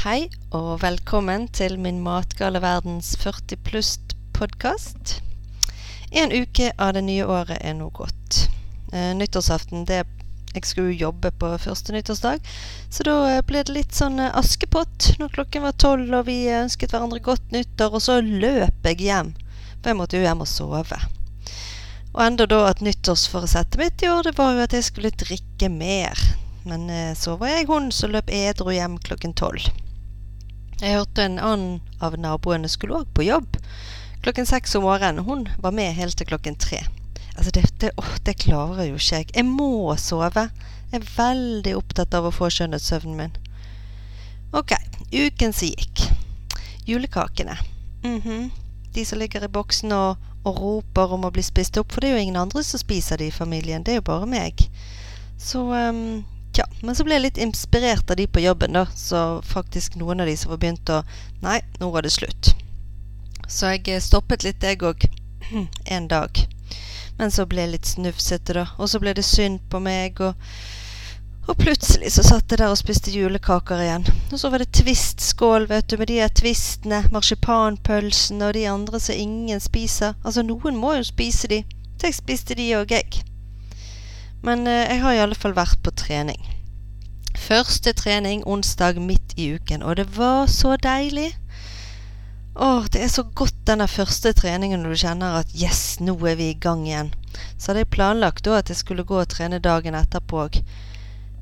Hei og velkommen til min matgale verdens 40 pluss-podkast. En uke av det nye året er nå gått. Eh, nyttårsaften det Jeg skulle jo jobbe på første nyttårsdag, så da eh, ble det litt sånn eh, askepott når klokken var tolv og vi ønsket hverandre godt nyttår, og så løp jeg hjem. For jeg måtte jo hjem og sove. Og enda da at nyttårsforsettet mitt i år det var jo at jeg skulle drikke mer. Men så var jeg hun som løp edru hjem klokken tolv. Jeg hørte en annen av naboene skulle òg på jobb klokken seks om morgenen. Hun var med helt til klokken tre. Altså, det, det, åh, det klarer jo ikke jeg. Jeg må sove. Jeg er veldig opptatt av å få skjønnhetssøvnen min. Ok, uken som gikk. Julekakene. Mhm. De som ligger i boksen og, og roper om å bli spist opp, for det er jo ingen andre som spiser de i familien. Det er jo bare meg. Så um, Tja, men så ble jeg litt inspirert av de på jobben, da. Så faktisk noen av de som var begynt å Nei, nå var det slutt. Så jeg eh, stoppet litt, jeg òg. en dag. Men så ble jeg litt snufsete, da. Og så ble det synd på meg, og og plutselig så satt jeg der og spiste julekaker igjen. Og så var det Twist-skål, vet du, med de her Twistene, marsipanpølsene og de andre som ingen spiser. Altså, noen må jo spise de. Så jeg spiste de òg, jeg. Men eh, jeg har i alle fall vært på trening. Første trening onsdag midt i uken, og det var så deilig. Åh, det er så godt denne første treningen når du kjenner at yes, nå er vi i gang igjen. Så hadde jeg planlagt da at jeg skulle gå og trene dagen etterpå òg.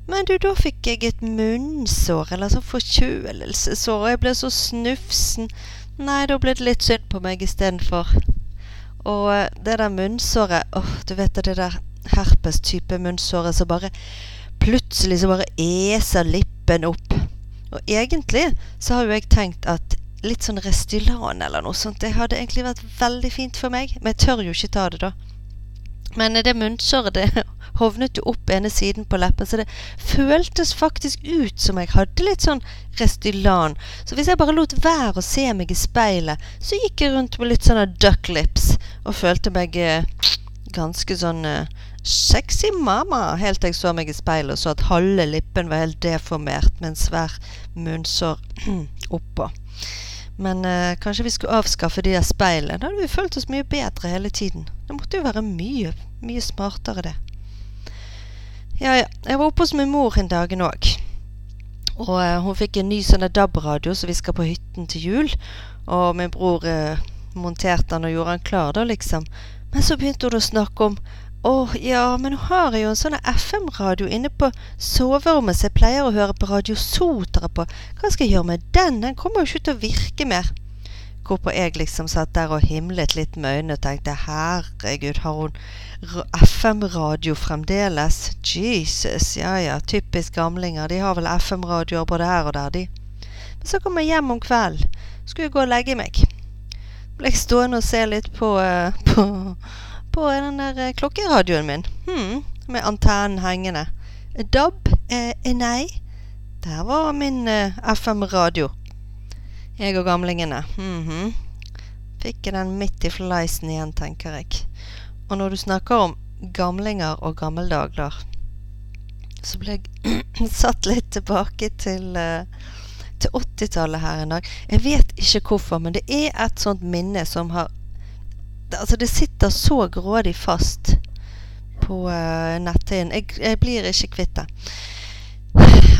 Men du, da fikk jeg et munnsår, eller sånn forkjølelsessår, og jeg ble så snufsen. Nei, da ble det litt synd på meg istedenfor. Og eh, det der munnsåret, åh, du vet det der herpes-type munnsåret som bare Plutselig så bare eser lippen opp. Og egentlig så har jo jeg tenkt at litt sånn Restylane eller noe sånt, det hadde egentlig vært veldig fint for meg. Men jeg tør jo ikke ta det, da. Men det munnsåret det hovnet jo opp ene siden på leppen, så det føltes faktisk ut som jeg hadde litt sånn Restylan. Så hvis jeg bare lot være å se meg i speilet, så gikk jeg rundt med litt sånne duck lips og følte meg eh, ganske sånn eh, sexy mama, helt til jeg så meg i speilet og så at halve lippen var helt deformert med en svær munnsår oppå. Men eh, kanskje vi skulle avskaffe de der speilene. Da hadde vi følt oss mye bedre hele tiden. Det måtte jo være mye, mye smartere, det. Ja, ja. Jeg var oppe hos min mor en dagen òg. Og eh, hun fikk en ny sånn DAB-radio, så vi skal på hytten til jul. Og min bror eh, monterte den og gjorde den klar, da, liksom. Men så begynte hun å snakke om å ja, men nå har jeg jo en sånn FM-radio inne på soverommet så jeg pleier å høre på Radio Sotra på. Hva skal jeg gjøre med den? Den kommer jo ikke til å virke mer. Hvorpå jeg liksom satt der og himlet litt med øynene og tenkte herregud, har hun FM-radio fremdeles? Jesus, ja ja, typisk gamlinger. De har vel FM-radioer både her og der, de. Men så kom jeg hjem om kvelden. Skulle gå og legge meg. Ble jeg stående og se litt på, uh, på på den der eh, klokkeradioen min. Hmm, med antennen hengende. DAB? Eh, nei. Der var min eh, FM-radio. Jeg og gamlingene. Mm -hmm. Fikk den midt i fleisen igjen, tenker jeg. Og når du snakker om gamlinger og gammeldagler, så ble jeg satt litt tilbake til eh, til 80-tallet her en dag. Jeg vet ikke hvorfor, men det er et sånt minne som har Altså, det sitter så grådig fast på uh, netthinnen. Jeg, jeg, blir ikke kvitt det.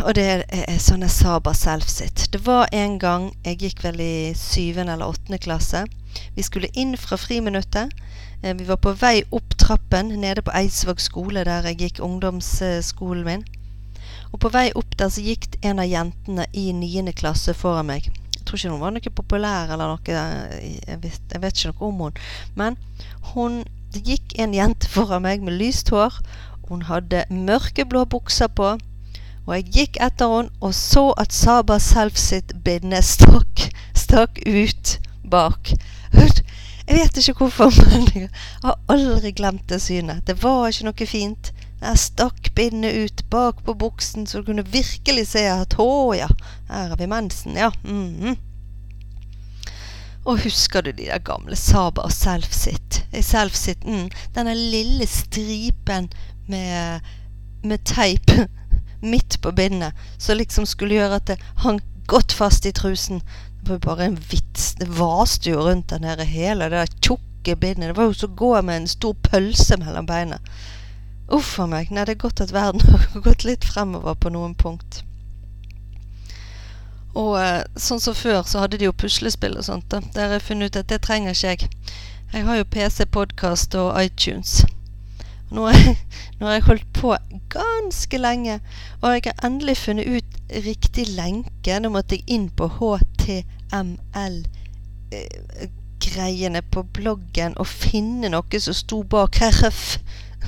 Og det er, er sånne Saba Self sitt. Det var en gang jeg gikk vel i syvende eller åttende klasse. Vi skulle inn fra friminuttet. Eh, vi var på vei opp trappen nede på Eidsvåg skole, der jeg gikk ungdomsskolen min. Og på vei opp der så gikk en av jentene i niende klasse foran meg tror ikke hun var noe populær eller noe jeg vet, jeg vet ikke noe om hun. Men hun Det gikk en jente foran meg med lyst hår. Hun hadde mørkeblå bukser på. Og jeg gikk etter henne og så at Saba Self sitt binde stakk, stakk ut bak. Jeg vet ikke hvorfor, men jeg har aldri glemt det synet. Det var ikke noe fint. Jeg stakk bindet ut bak på buksen, så du kunne virkelig se at å ja, her har vi mensen, ja. Mm -hmm. Og husker du de der gamle Saba og Selfsit? Selfsit mm, Denne lille stripen med, med teip midt på bindet, som liksom skulle gjøre at det hang godt fast i trusen. Det var jo bare en vits. Det vaste jo rundt den hele det der tjukke bindet. Det var jo som å gå med en stor pølse mellom beina. Uff a meg. Nei, det er godt at verden har gått litt fremover på noen punkt. Og eh, sånn som før, så hadde de jo puslespill og sånt. da. Der har jeg funnet ut at det trenger ikke jeg. Jeg har jo PC, podkast og iTunes. Nå har, jeg, nå har jeg holdt på ganske lenge, og jeg har endelig funnet ut riktig lenke. Nå måtte jeg inn på HTML-greiene på bloggen og finne noe som sto bak RF.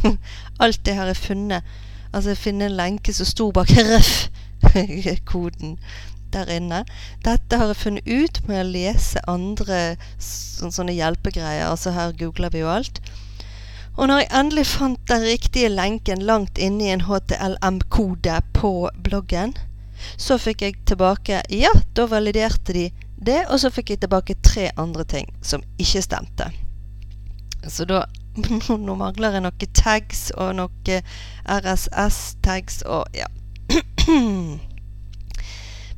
Alt det har jeg funnet. Altså jeg finner en lenke som sto bak RF-koden der inne. Dette har jeg funnet ut med å lese andre sånne hjelpegreier. Altså her googler vi jo alt. Og når jeg endelig fant den riktige lenken langt inne i en HTLM-kode på bloggen, så fikk jeg tilbake Ja, da validerte de det, og så fikk jeg tilbake tre andre ting som ikke stemte. Så da Nå mangler jeg noen tags og noen RSS-tags og ja.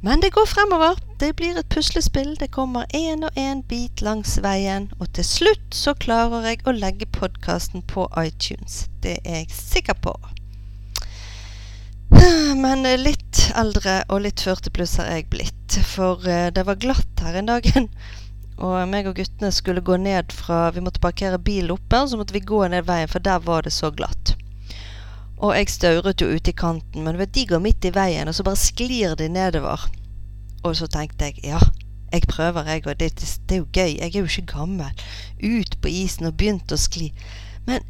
Men det går fremover. Det blir et puslespill. Det kommer én og én bit langs veien. Og til slutt så klarer jeg å legge podkasten på iTunes. Det er jeg sikker på. Men litt eldre og litt 40 pluss har jeg blitt. For eh, det var glatt her en dagen. Og meg og guttene skulle gå ned fra Vi måtte parkere bilen oppe, og så måtte vi gå ned veien, for der var det så glatt. Og jeg stauret jo ute i kanten, men de går midt i veien, og så bare sklir de nedover. Og så tenkte jeg ja, jeg prøver, jeg, og det, det, er jo gøy. Jeg er jo ikke gammel. Ut på isen og begynt å skli. Men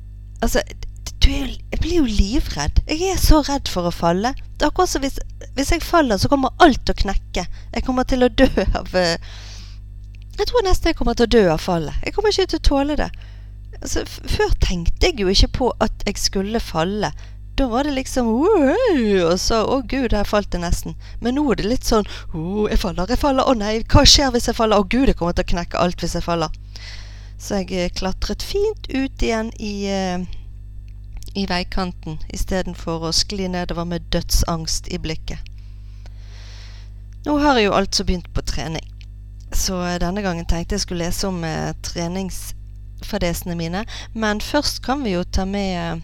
altså er, Jeg blir jo livredd. Jeg er så redd for å falle. Det er akkurat som hvis, hvis jeg faller, så kommer alt til å knekke. Jeg kommer til å dø av uh, Jeg tror nesten jeg kommer til å dø av fallet. Jeg kommer ikke til å tåle det. Altså, før tenkte jeg jo ikke på at jeg skulle falle. Da var det liksom Og så Å, gud, der falt det nesten. Men nå er det litt sånn Å, jeg faller, jeg faller. Å nei, hva skjer hvis jeg faller? Å gud, jeg kommer til å knekke alt hvis jeg faller. Så jeg eh, klatret fint ut igjen i, uh, i veikanten istedenfor å skli nedover med dødsangst i blikket. Nå har jeg jo altså begynt på trening. Så denne gangen tenkte jeg skulle lese om eh, treningsfadesene mine. Men først kan vi jo ta med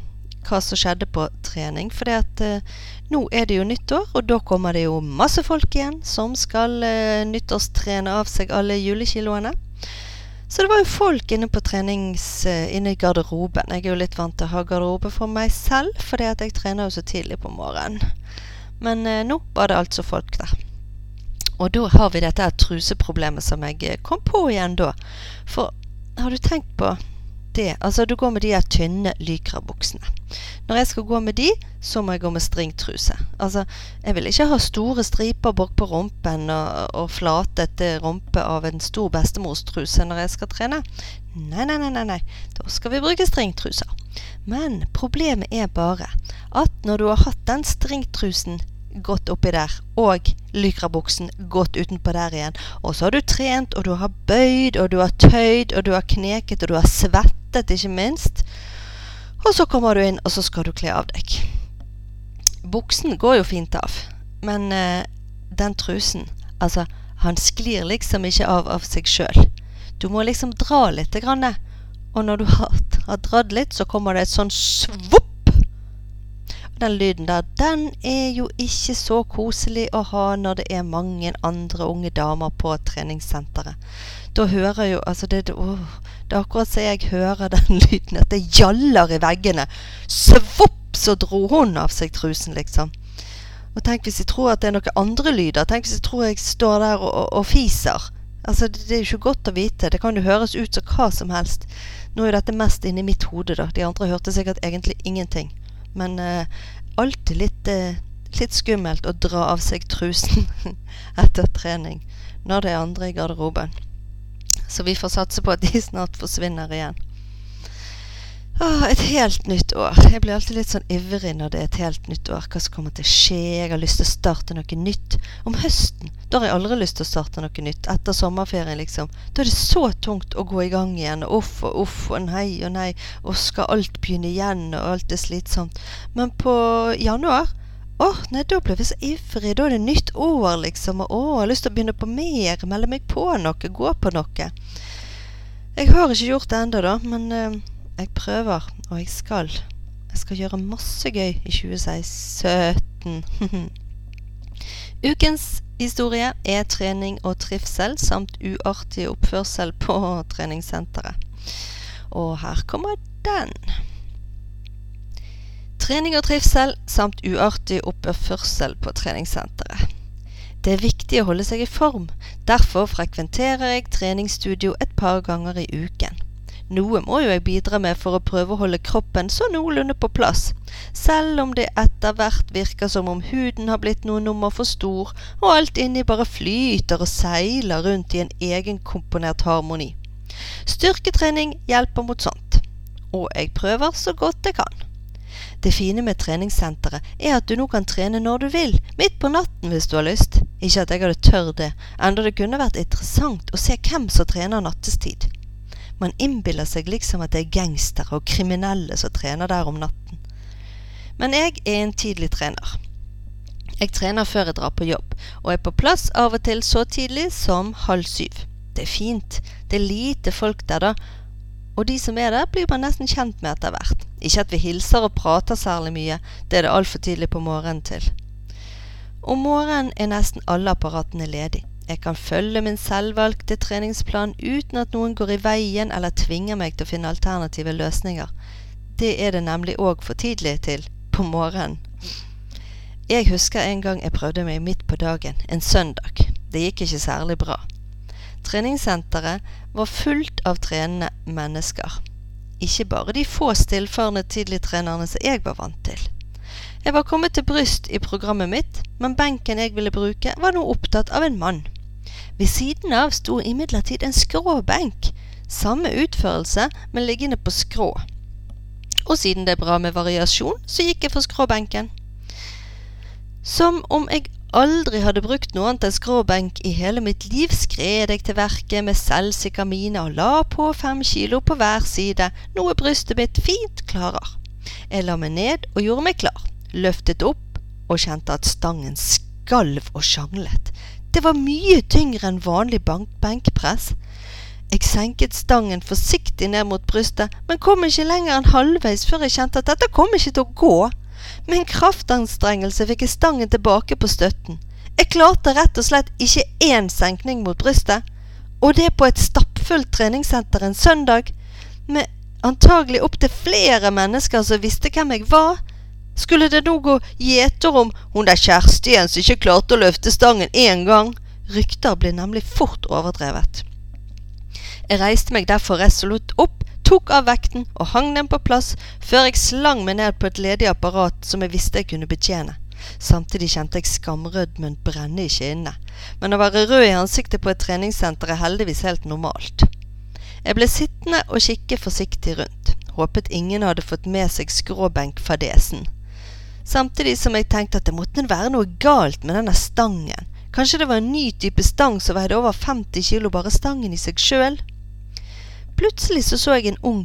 hva som skjedde på trening. For eh, nå er det jo nyttår, og da kommer det jo masse folk igjen som skal eh, nyttårstrene av seg alle julekiloene. Så det var jo folk inne på trenings... Eh, inne i garderoben. Jeg er jo litt vant til å ha garderobe for meg selv, fordi at jeg trener jo så tidlig på morgenen. Men eh, nå var det altså folk der. Og da har vi dette truseproblemet som jeg eh, kom på igjen da. For har du tenkt på det Altså, du går med de her tynne lykrabuksene. Når jeg skal gå med de, så må jeg gå med stringtruse. Altså, jeg vil ikke ha store striper bak på rumpen og, og flatete rumpe av en stor bestemorstruse når jeg skal trene. Nei, nei, nei, nei, nei. Da skal vi bruke stringtruser. Men problemet er bare at når du har hatt den stringtrusen gått oppi der, og lykrabuksen gått utenpå der igjen. Og så har du trent, og du har bøyd, og du har tøyd, og du har kneket, og du har svettet, ikke minst. Og så kommer du inn, og så skal du kle av deg. Buksen går jo fint av, men eh, den trusen Altså, han sklir liksom ikke av av seg sjøl. Du må liksom dra litt, grann, og når du har, har dratt litt, så kommer det et sånn svopp den lyden der, den er jo ikke så koselig å ha når det er mange andre unge damer på treningssenteret. Da hører jo Altså, det, oh, det er akkurat så jeg hører den lyden, at det gjaller i veggene. Svopp, så dro hun av seg trusen, liksom. Og tenk hvis jeg tror at det er noen andre lyder. Tenk hvis jeg tror jeg står der og, og, og fiser. Altså, det, det, er jo ikke godt å vite. Det kan jo høres ut som hva som helst. Nå er jo dette mest inni mitt hode, da. De andre hørte sikkert egentlig ingenting. Men eh, alltid litt, eh, litt skummelt å dra av seg trusen etter trening når det er andre i garderoben. Så vi får satse på at de snart forsvinner igjen. Åh, et helt nytt år. Jeg blir alltid litt sånn ivrig når det er et helt nytt år. Hva som kommer til å skje? Jeg har lyst til å starte noe nytt. Om høsten da har jeg aldri lyst til å starte noe nytt. Etter sommerferien, liksom. Da er det så tungt å gå i gang igjen. Uff og uff og nei og nei. Og skal alt begynne igjen, og alt er slitsomt. Men på januar åh, nei, da ble vi så ivrig. Da er det nytt år, liksom. Og å, jeg har lyst til å begynne på mer. Melde meg på noe. Gå på noe. Jeg har ikke gjort det ennå, da. Men eh, jeg prøver, og jeg skal. Jeg skal gjøre masse gøy i 2017. Ukens historie er trening og trivsel samt uartig oppførsel på treningssenteret. Og her kommer den. Trening og trivsel samt uartig oppførsel på treningssenteret. Det er viktig å holde seg i form. Derfor frekventerer jeg treningsstudio et par ganger i uken. Noe må jo jeg bidra med for å prøve å holde kroppen så noenlunde på plass, selv om det etter hvert virker som om huden har blitt noen nummer for stor, og alt inni bare flyter og seiler rundt i en egenkomponert harmoni. Styrketrening hjelper mot sånt, og jeg prøver så godt jeg kan. Det fine med treningssenteret er at du nå kan trene når du vil, midt på natten hvis du har lyst. Ikke at jeg hadde tørt det, enda det kunne vært interessant å se hvem som trener nattestid. Man innbiller seg liksom at det er gangstere og kriminelle som trener der om natten. Men jeg er en tidlig trener. Jeg trener før jeg drar på jobb, og er på plass av og til så tidlig som halv syv. Det er fint. Det er lite folk der, da. Og de som er der, blir man nesten kjent med etter hvert. Ikke at vi hilser og prater særlig mye, det er det altfor tidlig på morgenen til. Om morgenen er nesten alle apparatene ledig. Jeg kan følge min selvvalgte treningsplan uten at noen går i veien eller tvinger meg til å finne alternative løsninger. Det er det nemlig òg for tidlig til på morgenen. Jeg husker en gang jeg prøvde meg midt på dagen, en søndag. Det gikk ikke særlig bra. Treningssenteret var fullt av trenende mennesker. Ikke bare de få stillfarne tidligtrenerne som jeg var vant til. Jeg var kommet til bryst i programmet mitt, men benken jeg ville bruke, var nå opptatt av en mann. Ved siden av sto imidlertid en skrå benk. Samme utførelse, men liggende på skrå. Og siden det er bra med variasjon, så gikk jeg for skråbenken. Som om jeg aldri hadde brukt noe annet enn skråbenk i hele mitt liv, skred jeg til verket med selvsikker mine og la på fem kilo på hver side, noe brystet mitt fint klarer. Jeg la meg ned og gjorde meg klar, løftet opp og kjente at stangen skalv og sjanglet. Det var mye tyngre enn vanlig benkpress. Jeg senket stangen forsiktig ned mot brystet, men kom ikke lenger enn halvveis før jeg kjente at dette kom ikke til å gå. Med en kraftanstrengelse fikk jeg stangen tilbake på støtten. Jeg klarte rett og slett ikke én senkning mot brystet. Og det på et stappfullt treningssenter en søndag, med antagelig opptil flere mennesker som visste hvem jeg var. Skulle det nå gå gjeter om hun der Kjersti igjen som ikke klarte å løfte stangen én gang? Rykter ble nemlig fort overdrevet. Jeg reiste meg derfor resolutt opp tok av vekten og hang den på plass før jeg slang meg ned på et ledig apparat som jeg visste jeg kunne betjene. Samtidig kjente jeg skamrødmen brenne i kinnene, men å være rød i ansiktet på et treningssenter er heldigvis helt normalt. Jeg ble sittende og kikke forsiktig rundt, håpet ingen hadde fått med seg skråbenkfadesen. Samtidig som jeg tenkte at det måtte være noe galt med denne stangen. Kanskje det var en ny type stang som veide over 50 kilo, bare stangen i seg sjøl? Plutselig så, så jeg en ung,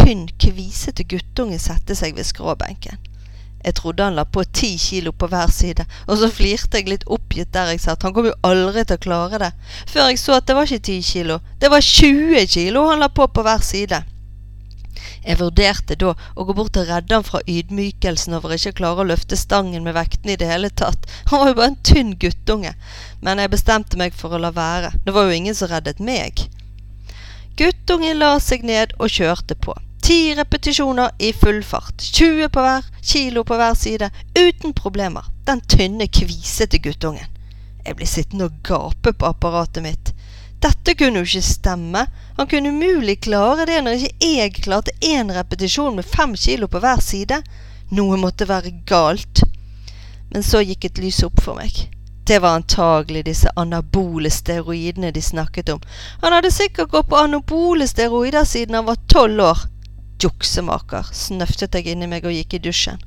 tynn, kvisete guttunge sette seg ved skråbenken. Jeg trodde han la på ti kilo på hver side, og så flirte jeg litt oppgitt der jeg sa at han kom jo aldri til å klare det, før jeg så at det var ikke ti kilo, det var 20 kilo han la på på hver side. Jeg vurderte da å gå bort og redde han fra ydmykelsen over ikke å klare å løfte stangen med vektene i det hele tatt, han var jo bare en tynn guttunge, men jeg bestemte meg for å la være, det var jo ingen som reddet meg. Guttungen la seg ned og kjørte på. Ti repetisjoner i full fart. 20 på hver, kilo på hver side. Uten problemer. Den tynne, kvisete guttungen. Jeg ble sittende og gape på apparatet mitt. Dette kunne jo ikke stemme. Han kunne umulig klare det når ikke jeg klarte én repetisjon med fem kilo på hver side. Noe måtte være galt. Men så gikk et lys opp for meg. Det var antagelig disse anabole steroidene de snakket om. Han hadde sikkert gått på anabole steroider siden han var tolv år. Juksemaker, snøftet jeg inni meg og gikk i dusjen.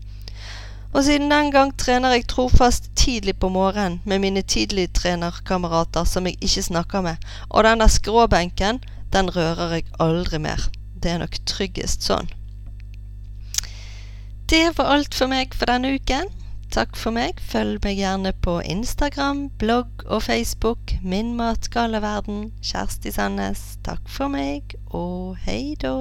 Og siden den gang trener jeg trofast tidlig på morgenen med mine tidligtrenerkamerater som jeg ikke snakker med, og denne skråbenken, den rører jeg aldri mer. Det er nok tryggest sånn. Det var alt for meg for denne uken. takk for meg. Følg meg gjerne på Instagram, blogg og Facebook. Min matgale verden. Kjersti Sandnes. Takk for meg, og hei da.